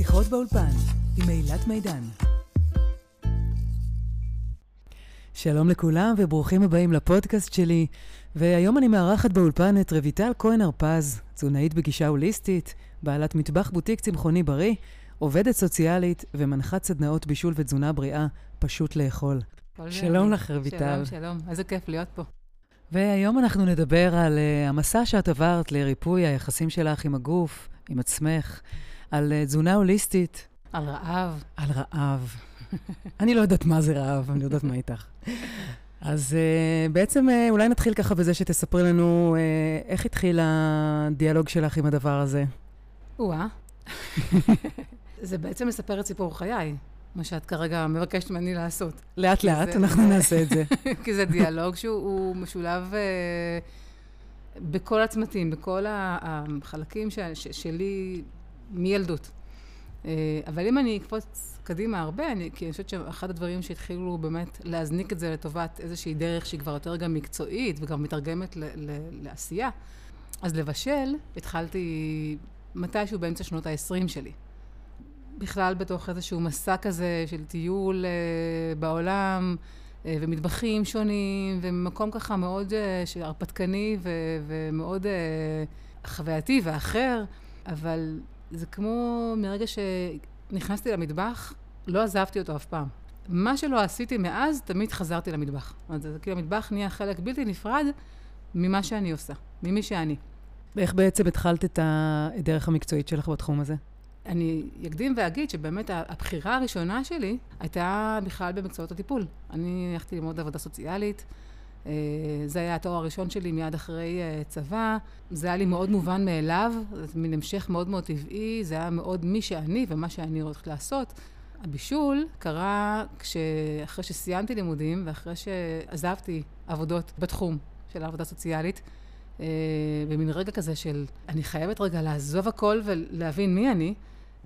שיחות באולפן עם אילת מידן. שלום לכולם וברוכים הבאים לפודקאסט שלי. והיום אני מארחת באולפן את רויטל כהן הרפז, תזונאית בגישה הוליסטית, בעלת מטבח בוטיק צמחוני בריא, עובדת סוציאלית ומנחת סדנאות בישול ותזונה בריאה, פשוט לאכול. שלום לך, רויטל. שלום, שלום. איזה כיף להיות פה. והיום אנחנו נדבר על uh, המסע שאת עברת לריפוי היחסים שלך עם הגוף, עם עצמך, על uh, תזונה הוליסטית. על רעב. על רעב. אני לא יודעת מה זה רעב, אני יודעת מה איתך. אז uh, בעצם uh, אולי נתחיל ככה בזה שתספרי לנו uh, איך התחיל הדיאלוג שלך עם הדבר הזה. או-אה. זה בעצם מספר את סיפור חיי, מה שאת כרגע מבקשת ממני לעשות. לאט-לאט אנחנו נעשה את זה. כי זה דיאלוג שהוא משולב uh, בכל הצמתים, בכל החלקים ש, ש, שלי מילדות. Uh, אבל אם אני אקפוץ קדימה הרבה, אני, כי אני חושבת שאחד הדברים שהתחילו באמת להזניק את זה לטובת איזושהי דרך שהיא כבר יותר גם מקצועית וגם מתרגמת ל, ל, לעשייה, אז לבשל התחלתי מתישהו באמצע שנות ה-20 שלי. בכלל בתוך איזשהו מסע כזה של טיול uh, בעולם, uh, ומטבחים שונים, ומקום ככה מאוד uh, הרפתקני ומאוד uh, חווייתי ואחר, אבל זה כמו מרגע שנכנסתי למטבח, לא עזבתי אותו אף פעם. מה שלא עשיתי מאז, תמיד חזרתי למטבח. זאת אומרת, כאילו המטבח נהיה חלק בלתי נפרד ממה שאני עושה, ממי שאני. ואיך בעצם התחלת את הדרך המקצועית שלך בתחום הזה? אני אקדים ואגיד שבאמת הבחירה הראשונה שלי הייתה בכלל במקצועות הטיפול. אני הלכתי ללמוד עבודה סוציאלית. אה, זה היה התואר הראשון שלי מיד אחרי אה, צבא. זה היה לי מאוד מובן מאליו, זה מין המשך מאוד מאוד טבעי, זה היה מאוד מי שאני ומה שאני הולכת לעשות. הבישול קרה אחרי שסיימתי לימודים ואחרי שעזבתי עבודות בתחום של העבודה הסוציאלית. אה, במין רגע כזה של, אני חייבת רגע לעזוב הכל ולהבין מי אני.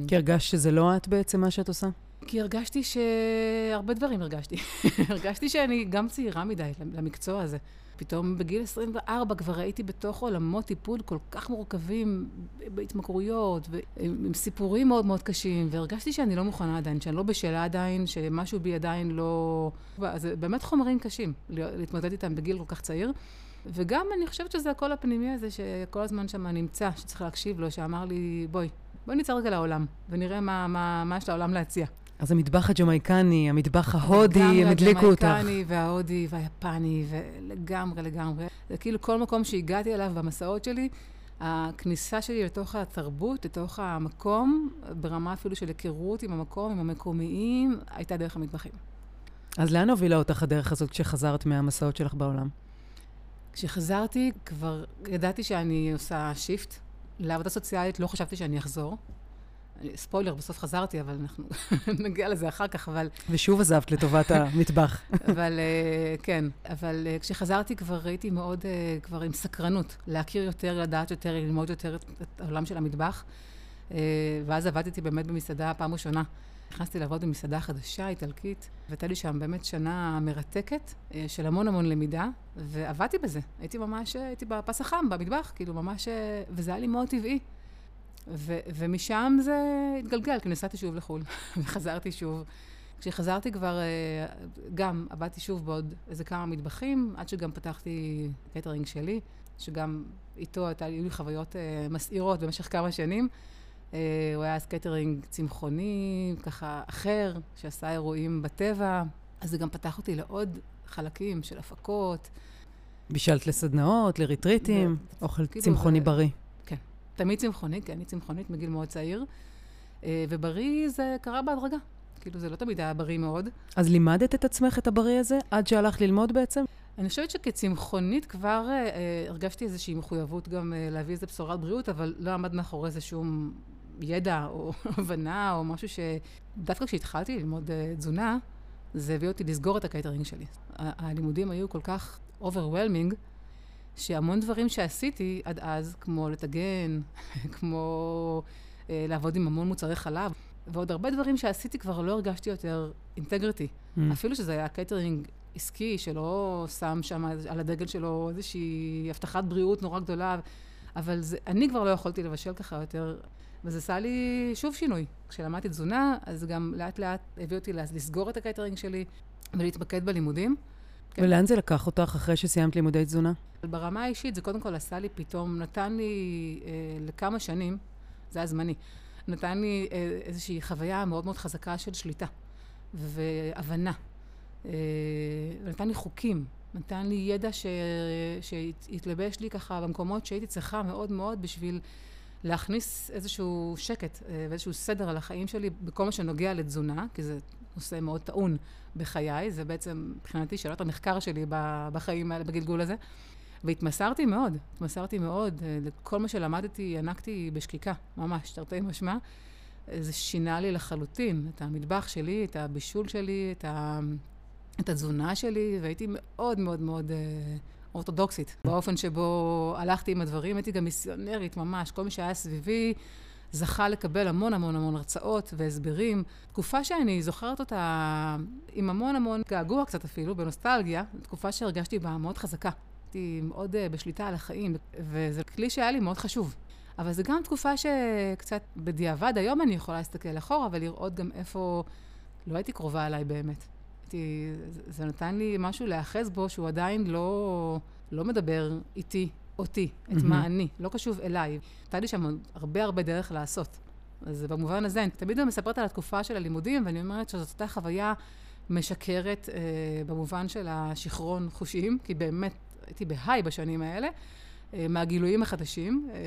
כי הרגשת שזה לא את בעצם מה שאת עושה? כי הרגשתי שהרבה דברים הרגשתי. הרגשתי שאני גם צעירה מדי למקצוע הזה. פתאום בגיל 24 כבר הייתי בתוך עולמות טיפול כל כך מורכבים, בהתמכרויות, ועם סיפורים מאוד מאוד קשים, והרגשתי שאני לא מוכנה עדיין, שאני לא בשלה עדיין, שמשהו בי עדיין לא... זה באמת חומרים קשים להתמודד איתם בגיל כל כך צעיר. וגם אני חושבת שזה הקול הפנימי הזה, שכל הזמן שם נמצא, שצריך להקשיב לו, שאמר לי, בואי, בואי נצא רגע לעולם, ונראה מה, מה, מה יש לעולם להציע. אז המטבח הג'מייקני, המטבח ההודי, הם הדליקו אותך. לגמרי הג'מייקני וההודי והיפני, ולגמרי, לגמרי. זה כאילו כל מקום שהגעתי אליו במסעות שלי, הכניסה שלי לתוך התרבות, לתוך המקום, ברמה אפילו של היכרות עם המקום, עם המקומיים, הייתה דרך המטבחים. אז לאן הובילה אותך הדרך הזאת כשחזרת מהמסעות שלך בעולם? כשחזרתי, כבר ידעתי שאני עושה shift. לעבודה סוציאלית לא חשבתי שאני אחזור. ספוילר, בסוף חזרתי, אבל אנחנו נגיע לזה אחר כך, אבל... ושוב עזבת לטובת המטבח. אבל uh, כן, אבל uh, כשחזרתי כבר הייתי מאוד, uh, כבר עם סקרנות, להכיר יותר, לדעת יותר, ללמוד יותר את, העולם של המטבח. ואז עבדתי באמת במסעדה פעם ראשונה. נכנסתי לעבוד במסעדה חדשה, איטלקית, והייתה לי שם באמת שנה מרתקת אה, של המון המון למידה, ועבדתי בזה. הייתי ממש, אה, הייתי בפס החם, במטבח, כאילו ממש, אה, וזה היה לי מאוד טבעי. ו- ומשם זה התגלגל, כי נסעתי שוב לחו"ל, וחזרתי שוב. כשחזרתי כבר, גם עבדתי שוב בעוד איזה כמה מטבחים, עד שגם פתחתי קטרינג שלי, שגם איתו הייתה לי חוויות מסעירות במשך כמה שנים. אה, הוא היה קייטרינג צמחוני, ככה אחר, שעשה אירועים בטבע. אז זה גם פתח אותי לעוד חלקים של הפקות. בישלת לסדנאות, לריטריטים, אוכל כאילו צמחוני. בריא. תמיד צמחוני, כי אני צמחונית מגיל מאוד צעיר. אה, ובריא זה קרה בהדרגה. כאילו, זה לא תמיד היה בריא מאוד. אז לימדת את עצמך את הבריא הזה עד שהלכת ללמוד בעצם? אני חושבת שכצמחונית כבר אה, הרגשתי איזושהי מחויבות גם אה, להביא איזה בשורת בריאות, אבל לא עמד מאחורי זה שום ידע או הבנה או משהו שדווקא כשהתחלתי ללמוד uh, תזונה, זה הביא אותי לסגור את הקייטרינג שלי. הלימודים היו כל כך overwhelming, שהמון דברים שעשיתי עד אז, כמו לטגן, כמו uh, לעבוד עם המון מוצרי חלב, ועוד הרבה דברים שעשיתי כבר לא הרגשתי יותר integrity. Mm. אפילו שזה היה קייטרינג עסקי, שלא שם שם על הדגל שלו איזושהי הבטחת בריאות נורא גדולה. אבל זה, אני כבר לא יכולתי לבשל ככה יותר, וזה עשה לי שוב שינוי. כשלמדתי תזונה, אז גם לאט לאט הביא אותי לסגור את הקייטרינג שלי ולהתמקד בלימודים. כן. ולאן זה לקח אותך אחרי שסיימת לימודי תזונה? ברמה האישית זה קודם כל עשה לי פתאום, נתן לי אה, לכמה שנים, זה היה זמני, נתן לי אה, איזושהי חוויה מאוד מאוד חזקה של שליטה והבנה. אה, נתן לי חוקים, נתן לי ידע ש... שהתלבש לי ככה במקומות שהייתי צריכה מאוד מאוד בשביל להכניס איזשהו שקט אה, ואיזשהו סדר על החיים שלי בכל מה שנוגע לתזונה, כי זה נושא מאוד טעון בחיי, זה בעצם מבחינתי שאלת המחקר שלי בחיים האלה, בגלגול הזה. והתמסרתי מאוד, התמסרתי מאוד. לכל מה שלמדתי, ינקתי בשקיקה, ממש, תרתי משמע. זה שינה לי לחלוטין את המטבח שלי, את הבישול שלי, את, ה... את התזונה שלי, והייתי מאוד מאוד מאוד אה, אורתודוקסית. באופן שבו הלכתי עם הדברים, הייתי גם מיסיונרית ממש. כל מי שהיה סביבי זכה לקבל המון המון המון הרצאות והסברים. תקופה שאני זוכרת אותה עם המון המון געגוע קצת אפילו, בנוסטלגיה, תקופה שהרגשתי בה מאוד חזקה. הייתי מאוד uh, בשליטה על החיים, וזה כלי שהיה לי מאוד חשוב. אבל זו גם תקופה שקצת בדיעבד, היום אני יכולה להסתכל אחורה ולראות גם איפה לא הייתי קרובה אליי באמת. הייתי, זה נתן לי משהו להיאחז בו שהוא עדיין לא, לא מדבר איתי, אותי, את mm-hmm. מה אני, לא קשוב אליי. הייתה לי שם הרבה הרבה דרך לעשות. אז במובן הזה, אני תמיד מספרת על התקופה של הלימודים, ואני אומרת שזאת הייתה חוויה משקרת אה, במובן של השיכרון חושיים, כי באמת הייתי בהיי בשנים האלה, אה, מהגילויים החדשים. אה,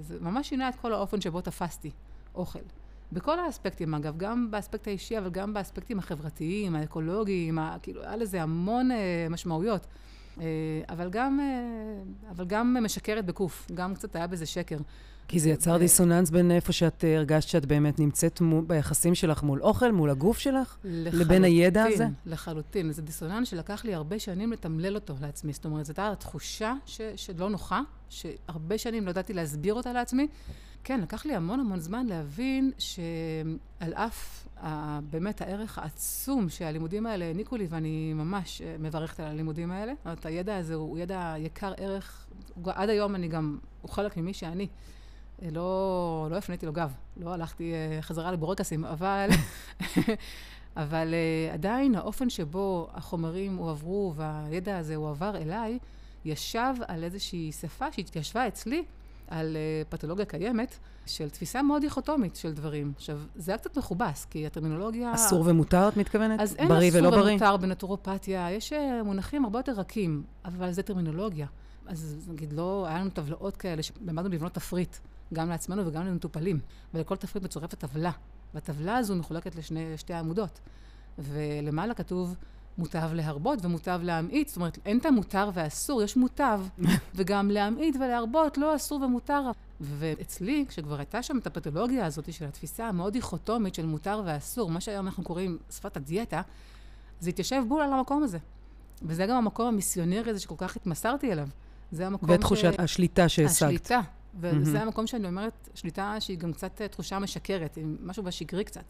זה ממש שינה את כל האופן שבו תפסתי אוכל. בכל האספקטים, אגב, גם באספקט האישי, אבל גם באספקטים החברתיים, האקולוגיים, כאילו, היה לזה המון אה, משמעויות. אה, אבל גם, אה, אבל גם משקרת בקוף, גם קצת היה בזה שקר. כי זה יצר דיסוננס בין איפה שאת אה, הרגשת שאת באמת נמצאת מול, ביחסים שלך מול אוכל, מול הגוף שלך, לחלוטין, לבין הידע הזה? לחלוטין. זה דיסוננס שלקח לי הרבה שנים לתמלל אותו לעצמי. זאת אומרת, זו הייתה תחושה ש, שלא נוחה, שהרבה שנים לא ידעתי להסביר אותה לעצמי. כן, לקח לי המון המון זמן להבין שעל אף ה, באמת הערך העצום שהלימודים האלה העניקו לי, ואני ממש אה, מברכת על הלימודים האלה. זאת אומרת, הידע הזה הוא ידע יקר ערך. עד היום אני גם, הוא חלק ממי שאני. אה, לא, לא הפניתי לו גב, לא הלכתי uh, חזרה לבורקסים, אבל, אבל עדיין האופן שבו החומרים הועברו והידע הזה הועבר אליי, ישב על איזושהי שפה שהתיישבה אצלי על uh, פתולוגיה קיימת, של תפיסה מאוד דיכוטומית של דברים. עכשיו, זה היה קצת מכובס, כי הטרמינולוגיה... אסור ומותר, את מתכוונת? אז אין בריא אסור ומותר בנטורופתיה, יש מונחים הרבה יותר רכים, אבל זה טרמינולוגיה. אז נגיד, לא, היה לנו טבלאות כאלה, שלמדנו לבנות תפריט. גם לעצמנו וגם למטופלים. ולכל תפריט מצורפת טבלה. והטבלה הזו מחולקת לשתי עמודות. ולמעלה כתוב מוטב להרבות ומוטב להמעיט. זאת אומרת, אין את המותר והאסור, יש מוטב. וגם להמעיט ולהרבות, לא אסור ומותר. ואצלי, כשכבר הייתה שם את הפתולוגיה הזאת של התפיסה המאוד דיכוטומית של מותר ואסור, מה שהיום אנחנו קוראים שפת הדיאטה, זה התיישב בול על המקום הזה. וזה גם המקום המיסיונרי הזה שכל כך התמסרתי אליו. זה המקום ותחושת ש... השליטה שהשגת. השליטה, וזה mm-hmm. המקום שאני אומרת, שליטה שהיא גם קצת אה, תחושה משקרת, משהו בשגרי קצת.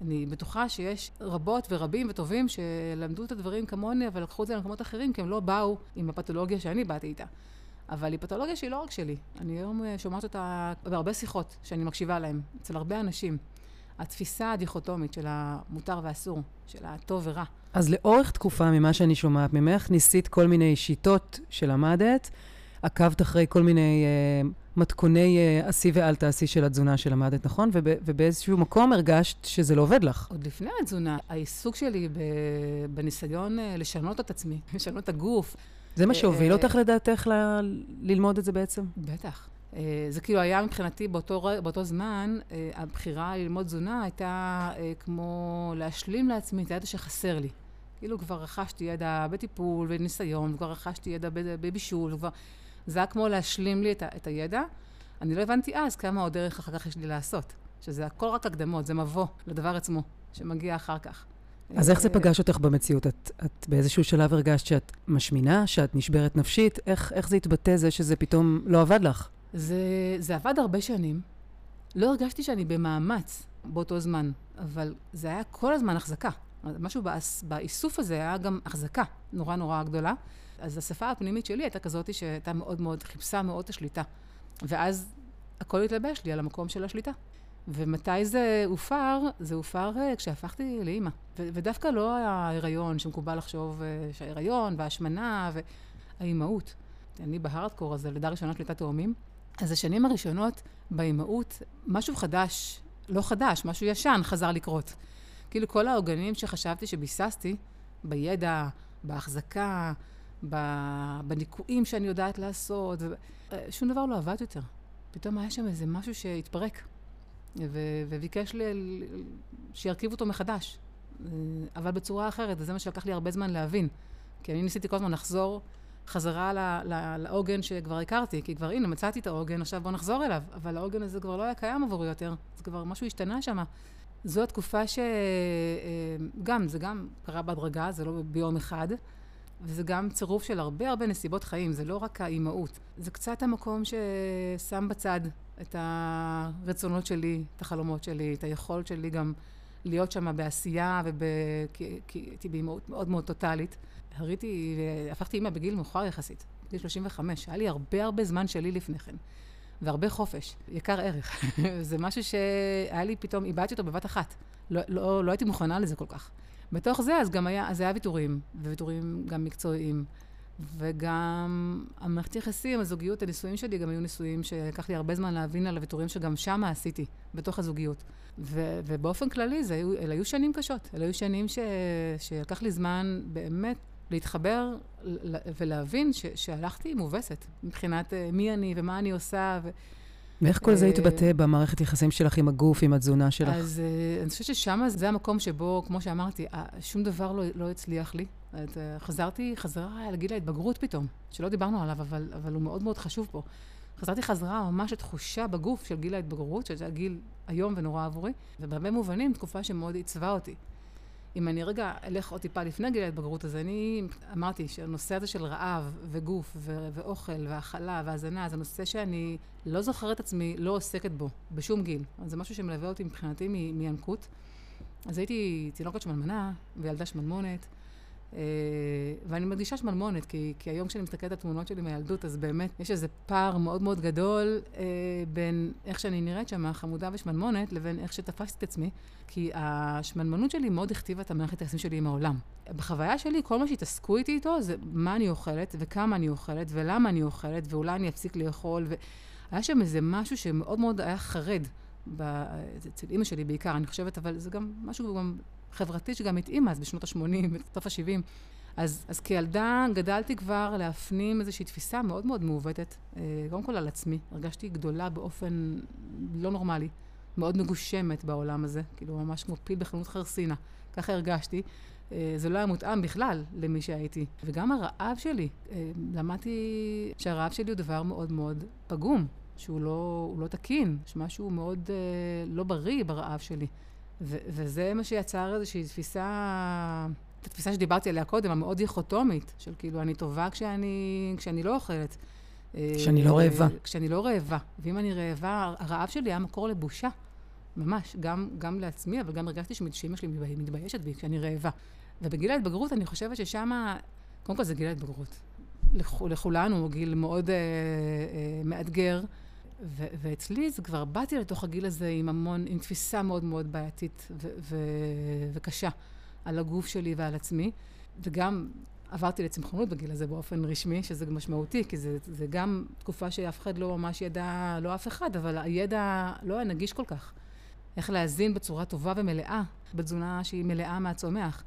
אני בטוחה שיש רבות ורבים וטובים שלמדו את הדברים כמוני, אבל לקחו את זה למקומות אחרים, כי הם לא באו עם הפתולוגיה שאני באתי איתה. אבל היא פתולוגיה שהיא לא רק שלי. אני היום אה, שומעת אותה בהרבה שיחות שאני מקשיבה להן, אצל הרבה אנשים. התפיסה הדיכוטומית של המותר והאסור, של הטוב ורע. אז לאורך תקופה, ממה שאני שומעת ממך, ניסית כל מיני שיטות שלמדת, עקבת אחרי כל מיני אה, מתכוני אה, עשי ואל תעשי של התזונה שלמדת, נכון? וב, ובאיזשהו מקום הרגשת שזה לא עובד לך. עוד לפני התזונה, העיסוק שלי בניסיון אה, לשנות את עצמי, לשנות את הגוף. זה מה שהוביל אותך לדעתך ל, ללמוד את זה בעצם? בטח. זה כאילו היה מבחינתי באותו, באותו זמן, הבחירה ללמוד תזונה הייתה כמו להשלים לעצמי את הידע שחסר לי. כאילו כבר רכשתי ידע בטיפול וניסיון, וכבר רכשתי ידע בבישול, וכבר... זה היה כמו להשלים לי את, ה, את הידע. אני לא הבנתי אז כמה עוד דרך אחר כך יש לי לעשות. שזה הכל רק הקדמות, זה מבוא לדבר עצמו, שמגיע אחר כך. אז איך זה פגש אותך במציאות? את, את באיזשהו שלב הרגשת שאת משמינה, שאת נשברת נפשית? איך, איך זה התבטא זה שזה פתאום לא עבד לך? זה, זה עבד הרבה שנים. לא הרגשתי שאני במאמץ באותו זמן, אבל זה היה כל הזמן החזקה. משהו באיסוף הזה היה גם החזקה נורא נורא גדולה. אז השפה הפנימית שלי הייתה כזאת שהייתה מאוד מאוד, חיפשה מאוד את השליטה. ואז הכל התלבש לי על המקום של השליטה. ומתי זה הופר? זה הופר אה, כשהפכתי לאימא. ודווקא לא ההיריון, שמקובל לחשוב אה, שההיריון וההשמנה והאימהות. אני בהארדקור הזה, לידה ראשונה שליטת תאומים. אז השנים הראשונות באימהות, משהו חדש, לא חדש, משהו ישן חזר לקרות. כאילו כל העוגנים שחשבתי שביססתי, בידע, בהחזקה, בניקויים שאני יודעת לעשות, שום דבר לא עבד יותר. פתאום היה שם איזה משהו שהתפרק, ו- וביקש לי שירכיבו אותו מחדש, אבל בצורה אחרת, וזה מה שלקח לי הרבה זמן להבין. כי אני ניסיתי כל הזמן לחזור חזרה לעוגן שכבר הכרתי, כי כבר, הנה, מצאתי את העוגן, עכשיו בואו נחזור אליו. אבל העוגן הזה כבר לא היה קיים עבורי יותר, זה כבר משהו השתנה שם. זו התקופה שגם, אה, זה גם קרה בהדרגה, זה לא ביום אחד, וזה גם צירוף של הרבה הרבה נסיבות חיים, זה לא רק האימהות. זה קצת המקום ששם בצד את הרצונות שלי, את החלומות שלי, את היכולת שלי גם להיות שם בעשייה, וב... כי הייתי באימהות מאוד מאוד טוטאלית. הריתי, הפכתי אימא בגיל מאוחר יחסית, בגיל 35. היה לי הרבה הרבה זמן שלי לפני כן, והרבה חופש, יקר ערך. זה משהו שהיה לי פתאום, איבדתי אותו בבת אחת. לא, לא, לא הייתי מוכנה לזה כל כך. בתוך זה, אז גם היה, אז היה ויתורים, וויתורים גם מקצועיים. וגם המערכת יחסים, הזוגיות, הנישואים שלי גם היו נישואים שלקח לי הרבה זמן להבין על הוויתורים שגם שם עשיתי, בתוך הזוגיות. ו, ובאופן כללי, זה היו, אלה היו שנים קשות. אלה היו שנים ש, שלקח לי זמן באמת להתחבר ולהבין ש, שהלכתי מובסת מבחינת אה, מי אני ומה אני עושה. ו... ואיך כל זה אה, התבטא במערכת יחסים שלך עם הגוף, עם התזונה שלך? אז uh, אני חושבת ששם זה המקום שבו, כמו שאמרתי, שום דבר לא, לא הצליח לי. uh, חזרתי חזרה לגיל ההתבגרות פתאום, שלא דיברנו עליו, אבל, אבל הוא מאוד מאוד חשוב פה. חזרתי חזרה ממש לתחושה בגוף של גיל ההתבגרות, שזה הגיל איום ונורא עבורי, ובהרבה מובנים תקופה שמאוד עיצבה אותי. אם אני רגע אלך עוד טיפה לפני גיל ההתבגרות, אז אני אמרתי שהנושא הזה של רעב וגוף ו- ואוכל והאכלה והזנה, זה נושא שאני לא זוכרת עצמי לא עוסקת בו בשום גיל. זה משהו שמלווה אותי מבחינתי מינקות. אז הייתי תינוקת שמנמנה וילדה שמנמונת. אה, ואני מדגישה שמלמונת, כי, כי היום כשאני מסתכלת על תמונות שלי מהילדות, אז באמת יש איזה פער מאוד מאוד גדול אה, בין איך שאני נראית שם, חמודה ושמלמונת, לבין איך שתפסתי את עצמי, כי השמלמנות שלי מאוד הכתיבה את המערכת היחסים שלי עם העולם. בחוויה שלי, כל מה שהתעסקו איתי איתו זה מה אני אוכלת, וכמה אני אוכלת, ולמה אני אוכלת, ואולי אני אפסיק לאכול, והיה שם איזה משהו שמאוד מאוד היה חרד. אצל אימא שלי בעיקר, אני חושבת, אבל זה גם משהו גם חברתית שגם התאימה אז בשנות ה-80, בסוף ה-70. אז, אז כילדה גדלתי כבר להפנים איזושהי תפיסה מאוד מאוד מעוותת, אה, קודם כל על עצמי. הרגשתי גדולה באופן לא נורמלי, מאוד מגושמת בעולם הזה, כאילו ממש כמו פיל בחנות חרסינה, ככה הרגשתי. אה, זה לא היה מותאם בכלל למי שהייתי. וגם הרעב שלי, אה, למדתי שהרעב שלי הוא דבר מאוד מאוד פגום, שהוא לא, לא תקין, שמשהו מאוד לא בריא ברעב שלי. ו- וזה מה שיצר איזושהי תפיסה, את התפיסה שדיברתי עליה קודם, המאוד דיכוטומית, של כאילו, אני טובה כשאני, כשאני לא אוכלת. כשאני לא רעבה. כשאני לא רעבה. ואם אני רעבה, הרעב שלי היה מקור לבושה. ממש, גם, גם לעצמי, אבל גם הרגשתי שאמא שלי מתביישת בי כשאני רעבה. ובגיל ההתבגרות, אני חושבת ששם, קודם כל זה גיל ההתבגרות. לכ, לכולנו, גיל מאוד אה, אה, מאתגר. ו- ואצלי זה כבר באתי לתוך הגיל הזה עם המון, עם תפיסה מאוד מאוד בעייתית ו- ו- וקשה על הגוף שלי ועל עצמי, וגם עברתי לצמחונות בגיל הזה באופן רשמי, שזה משמעותי, כי זה, זה גם תקופה שאף אחד לא ממש ידע, לא אף אחד, אבל הידע לא היה נגיש כל כך. איך להזין בצורה טובה ומלאה, בתזונה שהיא מלאה מהצומח.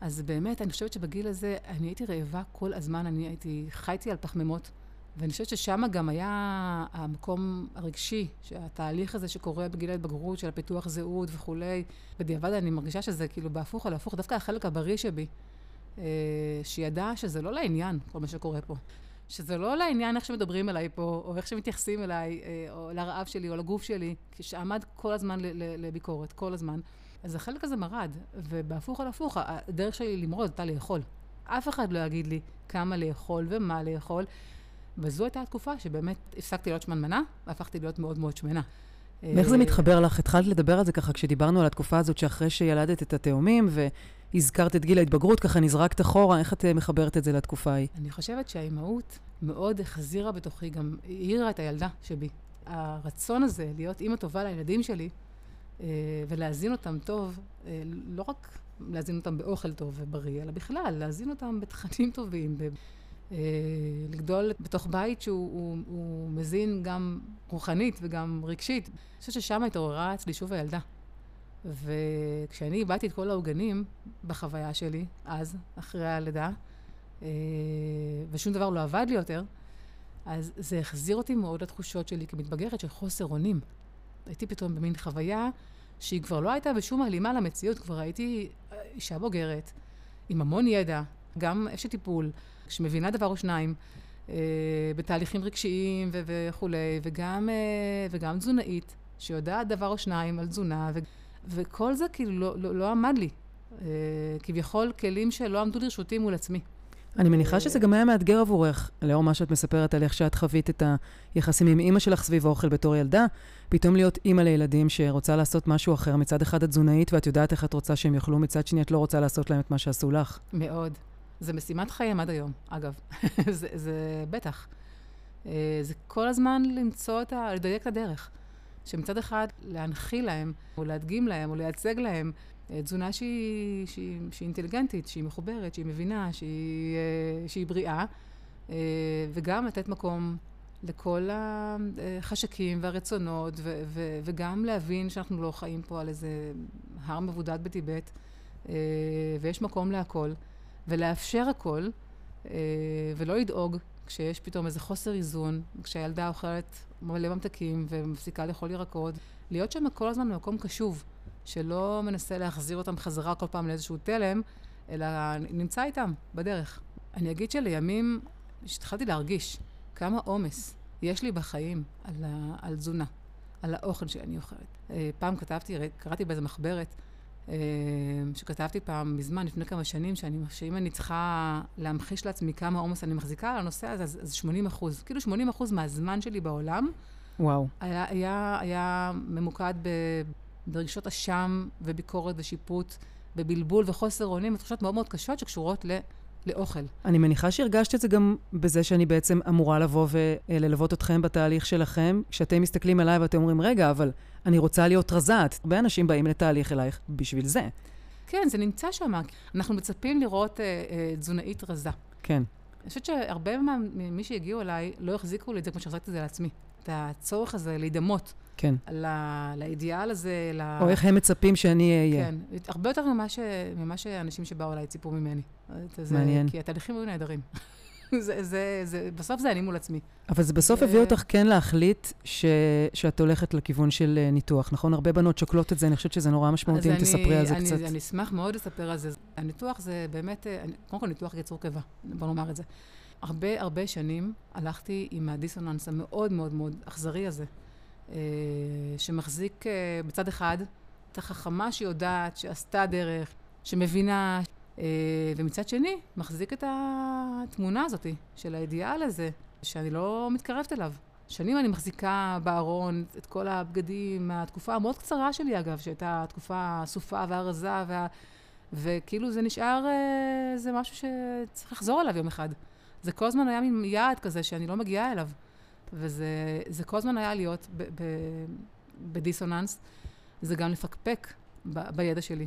אז באמת, אני חושבת שבגיל הזה, אני הייתי רעבה כל הזמן, אני הייתי, חייתי על פחמימות. ואני חושבת ששם גם היה המקום הרגשי, שהתהליך הזה שקורה בגיל ההתבגרות, של הפיתוח זהות וכולי, בדיעבד אני מרגישה שזה כאילו בהפוך על הפוך, דווקא החלק הבריא שבי, אה, שידע שזה לא לעניין, כל מה שקורה פה. שזה לא לעניין איך שמדברים אליי פה, או איך שמתייחסים אליי, אה, או לרעב שלי, או לגוף שלי, שעמד כל הזמן לביקורת, כל הזמן. אז החלק הזה מרד, ובהפוך על הפוך, הדרך שלי למרוד הייתה לאכול. אף אחד לא יגיד לי כמה לאכול ומה לאכול. וזו הייתה התקופה שבאמת הפסקתי להיות שמנמנה, והפכתי להיות מאוד מאוד שמנה. ואיך זה מתחבר לך? התחלת לדבר על זה ככה כשדיברנו על התקופה הזאת שאחרי שילדת את התאומים, הזכרת את גיל ההתבגרות, ככה נזרקת אחורה, איך את מחברת את זה לתקופה ההיא? אני חושבת שהאימהות מאוד החזירה בתוכי, גם העירה את הילדה שבי. הרצון הזה להיות אימא טובה לילדים שלי, ולהזין אותם טוב, לא רק להזין אותם באוכל טוב ובריא, אלא בכלל, להזין אותם בתכנים טובים. אה, לגדול בתוך בית שהוא הוא, הוא מזין גם רוחנית וגם רגשית. אני חושבת ששם התעוררה אצלי שוב הילדה. וכשאני איבדתי את כל העוגנים בחוויה שלי, אז, אחרי הלידה, אה, ושום דבר לא עבד לי יותר, אז זה החזיר אותי מאוד לתחושות שלי כמתבגרת של חוסר אונים. הייתי פתאום במין חוויה שהיא כבר לא הייתה בשום הלימה למציאות, כבר הייתי אה, אישה בוגרת, עם המון ידע, גם אשת טיפול, שמבינה דבר או שניים, אה, בתהליכים רגשיים ו- וכולי, וגם, אה, וגם תזונאית, שיודעת דבר או שניים על תזונה, ו- וכל זה כאילו לא, לא, לא עמד לי. אה, כביכול כלים שלא עמדו לרשותי מול עצמי. אני מניחה שזה גם היה מאתגר עבורך, לאור מה שאת מספרת על איך שאת חווית את היחסים עם אימא שלך סביב האוכל בתור ילדה, פתאום להיות אימא לילדים שרוצה לעשות משהו אחר. מצד אחד את תזונאית ואת יודעת איך את רוצה שהם יאכלו, מצד שני את לא רוצה לעשות להם את מה שעשו לך. מאוד. זה משימת חיים עד היום, אגב. זה, זה בטח. אה, זה כל הזמן למצוא את ה... לדייק את הדרך. שמצד אחד להנחיל להם, או להדגים להם, או לייצג להם אה, תזונה שהיא, שהיא, שהיא אינטליגנטית, שהיא מחוברת, שהיא מבינה, שהיא, אה, שהיא בריאה, וגם לתת מקום לכל החשקים והרצונות, ו, ו, וגם להבין שאנחנו לא חיים פה על איזה הר מבודד בטיבט, ויש מקום להכל. ולאפשר הכל, אה, ולא לדאוג כשיש פתאום איזה חוסר איזון, כשהילדה אוכלת מלא ממתקים ומפסיקה לאכול ירקות, להיות שם כל הזמן במקום קשוב, שלא מנסה להחזיר אותם חזרה כל פעם לאיזשהו תלם, אלא נמצא איתם בדרך. אני אגיד שלימים, כשהתחלתי להרגיש כמה עומס יש לי בחיים על, ה, על תזונה, על האוכל שאני אוכלת. אה, פעם כתבתי, קראתי באיזה מחברת, שכתבתי פעם מזמן, לפני כמה שנים, שאני, שאם אני צריכה להמחיש לעצמי כמה עומס אני מחזיקה על הנושא הזה, אז, אז 80 אחוז. כאילו 80 אחוז מהזמן שלי בעולם, וואו. היה, היה, היה ממוקד ב, ברגשות אשם וביקורת ושיפוט, בבלבול וחוסר אונים, ותחושות מאוד מאוד קשות שקשורות ל... לאוכל. אני מניחה שהרגשת את זה גם בזה שאני בעצם אמורה לבוא וללוות אתכם בתהליך שלכם, כשאתם מסתכלים עליי ואתם אומרים, רגע, אבל אני רוצה להיות רזת. הרבה אנשים באים לתהליך אלייך בשביל זה. כן, זה נמצא שם. אנחנו מצפים לראות אה, אה, תזונאית רזה. כן. אני חושבת שהרבה ממי שהגיעו אליי לא החזיקו לי את זה כמו שהחזקתי את זה לעצמי. את הצורך הזה להידמות. כן. ל, לאידיאל הזה, ל... או איך הם מצפים שאני אהיה. כן, הרבה יותר ממה, ש, ממה שאנשים שבאו אליי ציפו ממני. זה, מעניין. כי התהליכים היו נהדרים. זה, זה, זה, בסוף זה אני מול עצמי. אבל זה בסוף הביא אותך כן להחליט ש, שאת הולכת לכיוון של אה, ניתוח, נכון? הרבה בנות שוקלות את זה, אני חושבת שזה נורא משמעותי אם תספרי על זה אני, קצת. אני אשמח מאוד לספר על זה. הניתוח זה באמת, אה, קודם כל ניתוח יצור קיבה, בוא נאמר את זה. הרבה הרבה שנים הלכתי עם הדיסוננס המאוד מאוד מאוד אכזרי הזה, שמחזיק בצד אחד את החכמה שיודעת, שעשתה דרך, שמבינה, אה, ומצד שני, מחזיק את התמונה הזאת של האידיאל הזה, שאני לא מתקרבת אליו. שנים אני מחזיקה בארון את כל הבגדים מהתקופה המאוד קצרה שלי, אגב, שהייתה התקופה הסופה והרזה, וה... וכאילו זה נשאר, אה, זה משהו שצריך לחזור אליו יום אחד. זה כל הזמן היה מין יעד כזה שאני לא מגיעה אליו. וזה כל הזמן היה להיות ב, ב, בדיסוננס. זה גם לפקפק ב, בידע שלי.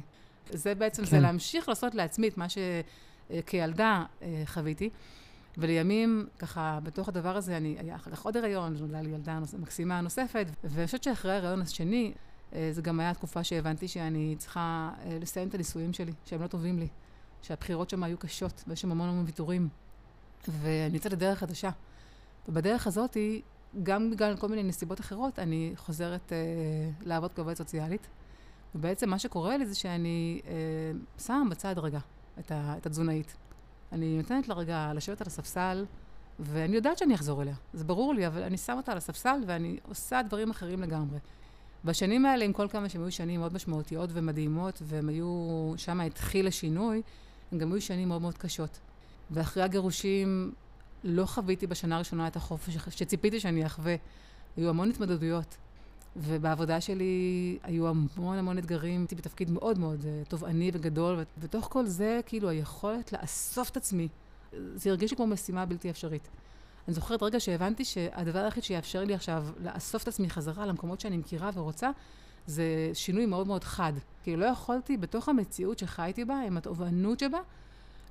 זה בעצם, כן. זה להמשיך לעשות לעצמי את מה שכילדה אה, חוויתי. ולימים, ככה, בתוך הדבר הזה, אני, היה אחר כך עוד הריון, נולדה לי ילדה נוס, מקסימה נוספת, ואני חושבת שאחרי ההריון השני, אה, זו גם הייתה תקופה שהבנתי שאני צריכה אה, לסיים את הנישואים שלי, שהם לא טובים לי, שהבחירות שם היו קשות, ויש שם המון המון ויתורים. ואני יוצאת לדרך חדשה. ובדרך הזאת, גם בגלל כל מיני נסיבות אחרות, אני חוזרת אה, לעבוד כעובדת סוציאלית. ובעצם מה שקורה לי זה שאני אה, שמה בצד רגע את, ה, את התזונאית. אני נותנת לה רגע לשבת על הספסל, ואני יודעת שאני אחזור אליה. זה ברור לי, אבל אני שמה אותה על הספסל ואני עושה דברים אחרים לגמרי. בשנים האלה, עם כל כמה שהם היו שנים מאוד משמעותיות ומדהימות, והם היו, שם התחיל השינוי, הם גם היו שנים מאוד מאוד קשות. ואחרי הגירושים לא חוויתי בשנה הראשונה את החופש שציפיתי שאני אחווה. היו המון התמודדויות. ובעבודה שלי היו המון המון אתגרים, הייתי בתפקיד מאוד מאוד uh, תובעני וגדול, ובתוך כל זה, כאילו, היכולת לאסוף את עצמי, זה הרגיש לי כמו משימה בלתי אפשרית. אני זוכרת רגע שהבנתי שהדבר היחיד שיאפשר לי עכשיו לאסוף את עצמי חזרה למקומות שאני מכירה ורוצה, זה שינוי מאוד מאוד חד. כאילו, לא יכולתי בתוך המציאות שחייתי בה, עם התובענות שבה,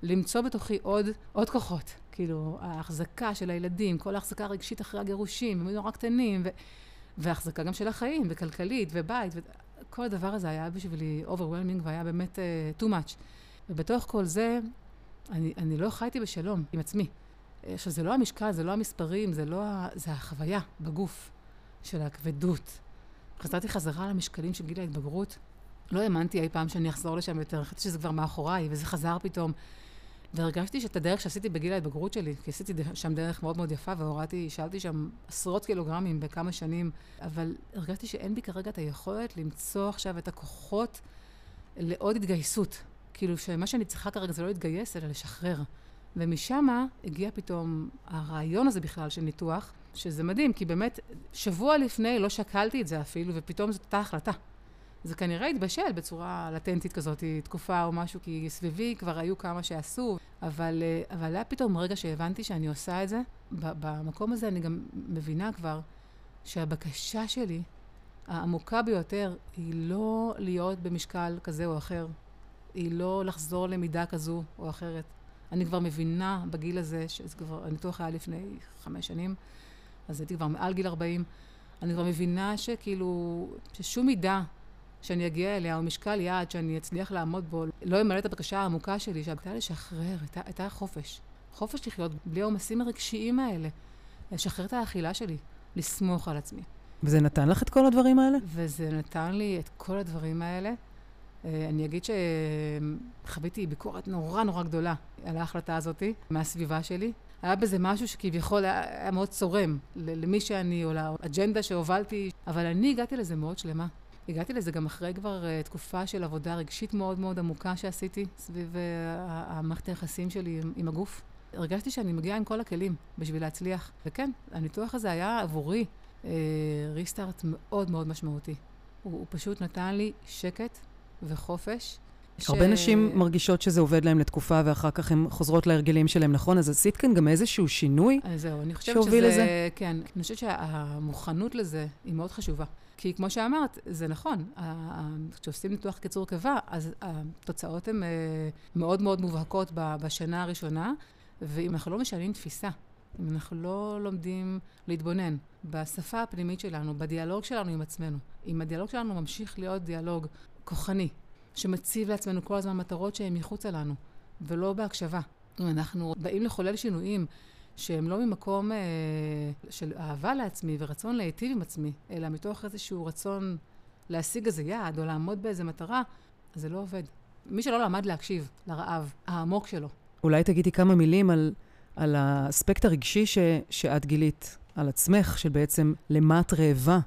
למצוא בתוכי עוד, עוד כוחות. כאילו, ההחזקה של הילדים, כל ההחזקה הרגשית אחרי הגירושים, הם היו נורא קטנים, ו... והחזקה גם של החיים, וכלכלית, ובית, וכל הדבר הזה היה בשבילי overwhelming והיה באמת uh, too much. ובתוך כל זה, אני, אני לא חייתי בשלום עם עצמי. עכשיו, זה לא המשקל, זה לא המספרים, זה לא ה... זה החוויה בגוף של הכבדות. חזרתי חזרה למשקלים של גיל ההתבגרות. לא האמנתי אי פעם שאני אחזור לשם יותר, חשבתי שזה כבר מאחוריי, וזה חזר פתאום. והרגשתי שאת הדרך שעשיתי בגיל ההתבגרות שלי, כי עשיתי שם דרך מאוד מאוד יפה, והורדתי, שאלתי שם עשרות קילוגרמים בכמה שנים, אבל הרגשתי שאין בי כרגע את היכולת למצוא עכשיו את הכוחות לעוד התגייסות. כאילו שמה שאני צריכה כרגע זה לא להתגייס, אלא לשחרר. ומשם הגיע פתאום הרעיון הזה בכלל של ניתוח, שזה מדהים, כי באמת, שבוע לפני לא שקלתי את זה אפילו, ופתאום זאת הייתה החלטה. זה כנראה התבשל בצורה לטנטית כזאת, תקופה או משהו, כי סביבי כבר היו כמה שעשו, אבל, אה, אבל היה פתאום רגע שהבנתי שאני עושה את זה. במקום הזה אני גם מבינה כבר שהבקשה שלי, העמוקה ביותר, היא לא להיות במשקל כזה או אחר. היא לא לחזור למידה כזו או אחרת. אני כבר מבינה בגיל הזה, שכבר, הניתוח היה לפני חמש שנים, אז הייתי כבר מעל גיל 40, אני כבר מבינה שכאילו, ששום מידה שאני אגיע אליה, או משקל יעד שאני אצליח לעמוד בו, לא ימלא את הבקשה העמוקה שלי, שהייתה לשחרר, הייתה, הייתה חופש. חופש לחיות בלי העומסים הרגשיים האלה. לשחרר את האכילה שלי, לסמוך על עצמי. וזה נתן לך את כל הדברים האלה? וזה נתן לי את כל הדברים האלה. אה, אני אגיד שחוויתי ביקורת נורא נורא גדולה על ההחלטה הזאת מהסביבה שלי. היה בזה משהו שכביכול היה, היה מאוד צורם למי שאני או לאג'נדה שהובלתי, אבל אני הגעתי לזה מאוד שלמה. הגעתי לזה גם אחרי כבר uh, תקופה של עבודה רגשית מאוד מאוד עמוקה שעשיתי סביב uh, המערכת היחסים שלי עם, עם הגוף. הרגשתי שאני מגיעה עם כל הכלים בשביל להצליח. וכן, הניתוח הזה היה עבורי uh, ריסטארט מאוד מאוד משמעותי. הוא, הוא פשוט נתן לי שקט וחופש. הרבה ש... נשים מרגישות שזה עובד להן לתקופה, ואחר כך הן חוזרות להרגלים שלהן, נכון? אז עשית כאן גם איזשהו שינוי אז זהו, אני חושבת שזה... לזה? כן, אני חושבת שהמוכנות לזה היא מאוד חשובה. כי כמו שאמרת, זה נכון, כשעושים ניתוח קיצור קיבה, אז התוצאות הן אה, מאוד מאוד מובהקות בשנה הראשונה, ואם אנחנו לא משנים תפיסה, אם אנחנו לא לומדים להתבונן בשפה הפנימית שלנו, בדיאלוג שלנו עם עצמנו, אם הדיאלוג שלנו ממשיך להיות דיאלוג כוחני, שמציב לעצמנו כל הזמן מטרות שהן מחוצה לנו, ולא בהקשבה. אם אנחנו באים לחולל שינויים שהם לא ממקום אה, של אהבה לעצמי ורצון להיטיב עם עצמי, אלא מתוך איזשהו רצון להשיג איזה יעד או לעמוד באיזה מטרה, אז זה לא עובד. מי שלא למד להקשיב לרעב העמוק שלו. אולי תגידי כמה מילים על, על האספקט הרגשי ש, שאת גילית על עצמך, שבעצם למה את רעבה?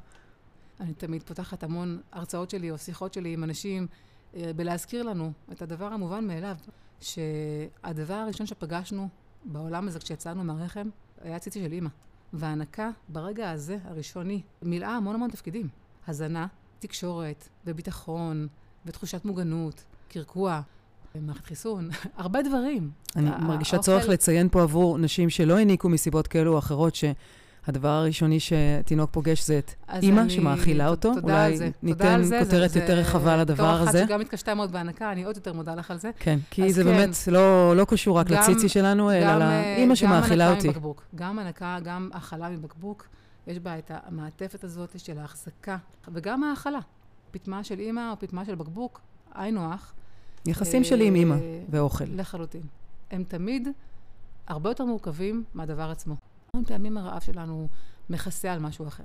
אני תמיד פותחת המון הרצאות שלי או שיחות שלי עם אנשים אה, בלהזכיר לנו את הדבר המובן מאליו, שהדבר הראשון שפגשנו בעולם הזה כשיצאנו מהרחם היה ציצי של אימא. וההנקה ברגע הזה, הראשוני, מילאה המון המון תפקידים. הזנה, תקשורת, וביטחון, ותחושת מוגנות, קרקוע, מערכת חיסון, הרבה דברים. אני מרגישה צורך לציין פה עבור נשים שלא העניקו מסיבות כאלו או אחרות, ש... הדבר הראשוני שתינוק פוגש זה את אימא. שמאכילה אותו. תודה על זה. אולי ניתן כותרת יותר רחבה לדבר הזה. בתור אחת שגם התקשתה מאוד בהנקה, אני עוד יותר מודה לך על זה. כן, כי זה כן, באמת לא, לא קשור רק לציצי שלנו, אלא לאימא שמאכילה אותי. גם הנקה, גם האכלה מבקבוק, יש בה את המעטפת הזאת של ההחזקה, וגם האכלה. פטמה של אימא או פטמה של בקבוק, היינו הך. יחסים שלי עם אימא ואוכל. לחלוטין. הם תמיד הרבה יותר מורכבים מהדבר עצמו. המון פעמים הרעב שלנו מכסה על משהו אחר.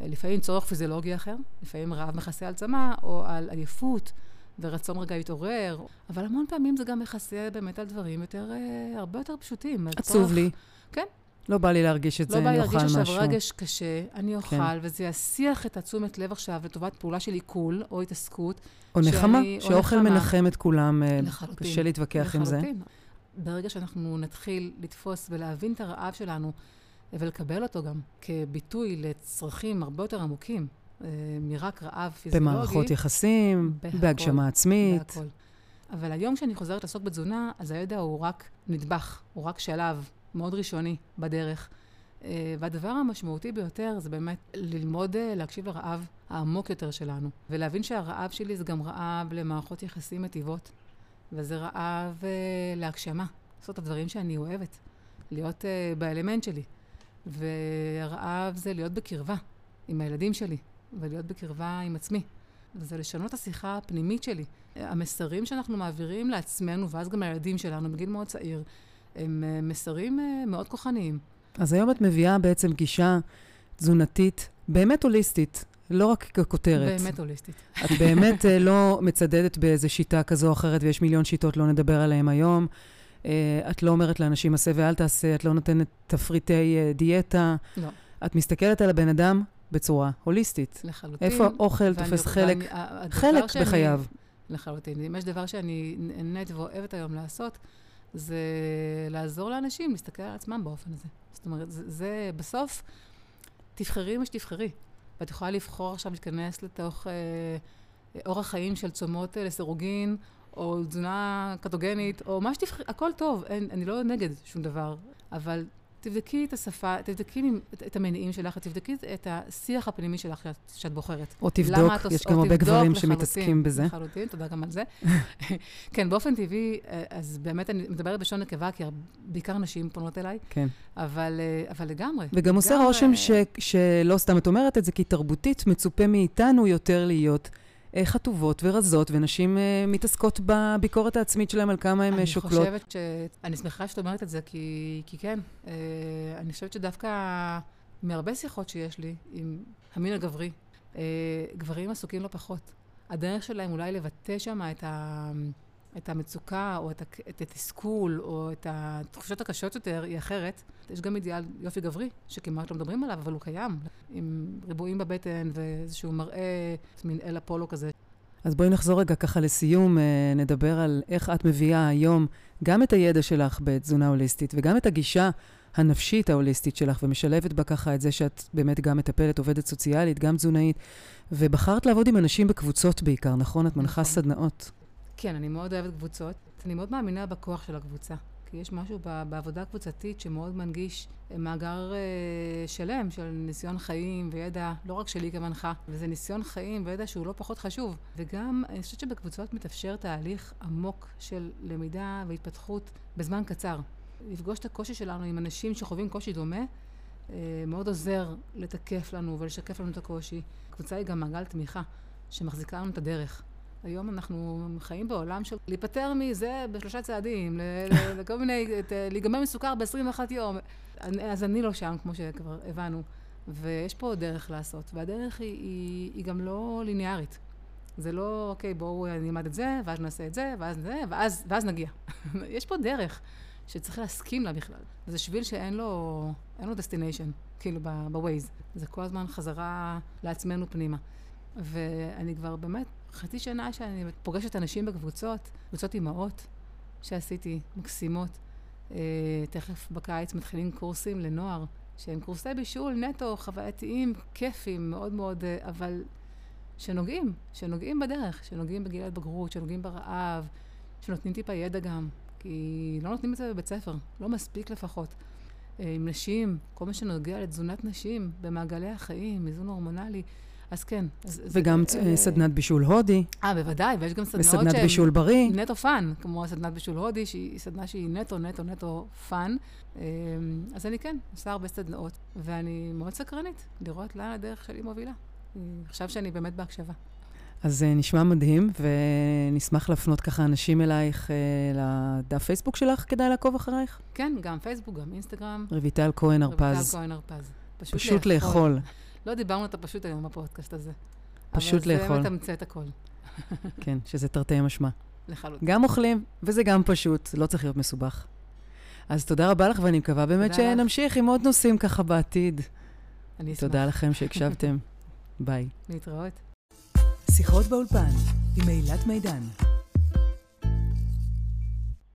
לפעמים צורך פיזיולוגי אחר, לפעמים רעב מכסה על צמא או על עייפות ורצון רגע להתעורר, אבל המון פעמים זה גם מכסה באמת על דברים יותר, אה, הרבה יותר פשוטים. עצוב צורך... לי. כן. לא בא לי להרגיש את לא זה, אני אוכל משהו. לא בא לי להרגיש עכשיו רגש קשה, אני אוכל, כן. וזה יסיח את התשומת לב עכשיו לטובת פעולה של עיכול או התעסקות. או נחמה, שאוכל מנחם את כולם, אה, לחלוטין, קשה להתווכח לחלוטין. עם זה. לחלוטין. ברגע שאנחנו נתחיל לתפוס ולהבין את הרעב שלנו, ולקבל אותו גם כביטוי לצרכים הרבה יותר עמוקים, אה, מרק רעב פיזיולוגי. במערכות יחסים, בהכל, בהגשמה עצמית. בהכל. אבל היום כשאני חוזרת לעסוק בתזונה, אז הידע הוא רק נדבך, הוא רק שלב מאוד ראשוני בדרך. אה, והדבר המשמעותי ביותר זה באמת ללמוד אה, להקשיב לרעב העמוק יותר שלנו, ולהבין שהרעב שלי זה גם רעב למערכות יחסים מטיבות, וזה רעב אה, להגשמה, לעשות את הדברים שאני אוהבת, להיות באלמנט שלי. והרעב זה להיות בקרבה עם הילדים שלי, ולהיות בקרבה עם עצמי. וזה לשנות את השיחה הפנימית שלי. המסרים שאנחנו מעבירים לעצמנו, ואז גם לילדים שלנו בגיל מאוד צעיר, הם מסרים מאוד כוחניים. אז היום את מביאה בעצם גישה תזונתית באמת הוליסטית, לא רק ככותרת. באמת הוליסטית. את באמת אה, לא מצדדת באיזו שיטה כזו או אחרת, ויש מיליון שיטות, לא נדבר עליהן היום. אה, את לא אומרת לאנשים, עשה ואל תעשה, את לא נותנת תפריטי אה, דיאטה. לא. את מסתכלת על הבן אדם בצורה הוליסטית. לחלוטין. איפה האוכל תופס חלק, חלק שאני, בחייו. לחלוטין. אם יש דבר שאני נהנית ואוהבת היום לעשות, זה לעזור לאנשים להסתכל על עצמם באופן הזה. זאת אומרת, זה, זה בסוף, תבחרי מה שתבחרי. ואת יכולה לבחור עכשיו להיכנס לתוך אה, אורח חיים של צומות אה, לסירוגין, או תזונה קטוגנית, או מה שתבחרי, הכל טוב, אין, אני לא נגד שום דבר, אבל תבדקי את השפה, תבדקי את, את המניעים שלך, תבדקי את השיח הפנימי שלך שאת, שאת בוחרת. או תבדוק, יש גם הרבה גברים שמתעסקים בזה. לחלוטין, תודה גם על זה. כן, באופן טבעי, אה, אז באמת אני מדברת בלשון נקבה, כי בעיקר נשים פונות אליי. כן. אבל, אה, אבל לגמרי. וגם עושה רושם ש, שלא סתם את אומרת את זה, כי תרבותית מצופה מאיתנו יותר להיות חטובות ורזות, ונשים אה, מתעסקות בביקורת העצמית שלהם על כמה הן שוקלות. אני חושבת ש... אני שמחה שאת אומרת את זה, כי, כי כן, אה, אני חושבת שדווקא מהרבה שיחות שיש לי עם המין הגברי, גברים עסוקים לא פחות. הדרך שלהם אולי לבטא שם את ה... את המצוקה, או את, את התסכול, או את התחושות הקשות יותר, היא אחרת. יש גם אידיאל יופי גברי, שכמעט לא מדברים עליו, אבל הוא קיים, עם ריבועים בבטן ואיזשהו מראה, מין אל אפולו כזה. אז בואי נחזור רגע ככה לסיום, אה, נדבר על איך את מביאה היום גם את הידע שלך בתזונה הוליסטית וגם את הגישה הנפשית ההוליסטית שלך, ומשלבת בה ככה את זה שאת באמת גם מטפלת, עובדת סוציאלית, גם תזונאית, ובחרת לעבוד עם אנשים בקבוצות בעיקר, נכון? את מנחה נכון. סדנאות. כן, אני מאוד אוהבת קבוצות. אני מאוד מאמינה בכוח של הקבוצה. כי יש משהו בעבודה קבוצתית שמאוד מנגיש אה, מאגר uh, שלם של ניסיון חיים וידע, לא רק שלי כמנחה, וזה ניסיון חיים וידע שהוא לא פחות חשוב. וגם, אני חושבת שבקבוצות מתאפשר תהליך עמוק של למידה והתפתחות בזמן קצר. לפגוש את הקושי שלנו עם אנשים שחווים קושי דומה, uh, מאוד עוזר לתקף לנו ולשקף לנו את הקושי. קבוצה היא גם מעגל תמיכה שמחזיקה לנו את הדרך. היום אנחנו חיים בעולם של להיפטר מזה בשלושה צעדים, לכל מיני, להיגמר מסוכר ב-21 יום. אז אני לא שם, כמו שכבר הבנו. ויש פה דרך לעשות, והדרך היא, היא, היא גם לא ליניארית. זה לא, אוקיי, בואו נלמד את זה, ואז נעשה את זה, ואז זה, ואז, ואז נגיע. יש פה דרך שצריך להסכים לה בכלל. זה שביל שאין לו, אין לו destination, כאילו ב-Waze. זה כל הזמן חזרה לעצמנו פנימה. ואני כבר באמת חצי שנה שאני פוגשת אנשים בקבוצות, קבוצות אימהות שעשיתי, מקסימות. Uh, תכף בקיץ מתחילים קורסים לנוער, שהם קורסי בישול נטו, חווייתיים, כיפים, מאוד מאוד, uh, אבל שנוגעים, שנוגעים בדרך, שנוגעים בגיל ההתבגרות, שנוגעים ברעב, שנותנים טיפה ידע גם, כי לא נותנים את זה בבית ספר, לא מספיק לפחות. Uh, עם נשים, כל מה שנוגע לתזונת נשים במעגלי החיים, איזון הורמונלי. אז כן. אז וגם זה, אה, סדנת בישול הודי. אה, בוודאי, ויש גם סדנאות שהן... וסדנת בישול בריא. נטו fun, כמו סדנת בישול הודי, שהיא סדנה שהיא נטו, נטו, נטו fun. אמ, אז אני כן, עושה הרבה סדנאות, ואני מאוד סקרנית לראות לאן הדרך שלי מובילה. עכשיו שאני באמת בהקשבה. אז זה אה, נשמע מדהים, ונשמח להפנות ככה אנשים אלייך אה, לדף פייסבוק שלך, כדאי לעקוב אחרייך? כן, גם פייסבוק, גם אינסטגרם. רויטל כהן הרפז. רויטל כהן הרפז. פשוט, פשוט לאכול. לאכול. לא דיברנו אותה פשוט היום בפודקאסט הזה. פשוט לאכול. אבל זה מתמצת הכל. כן, שזה תרתי משמע. לחלוטין. גם אוכלים, וזה גם פשוט, לא צריך להיות מסובך. אז תודה רבה לך, ואני מקווה באמת שנמשיך עם עוד נושאים ככה בעתיד. אני אשמח. תודה לכם שהקשבתם. ביי. להתראות. שיחות באולפן עם אילת מידן.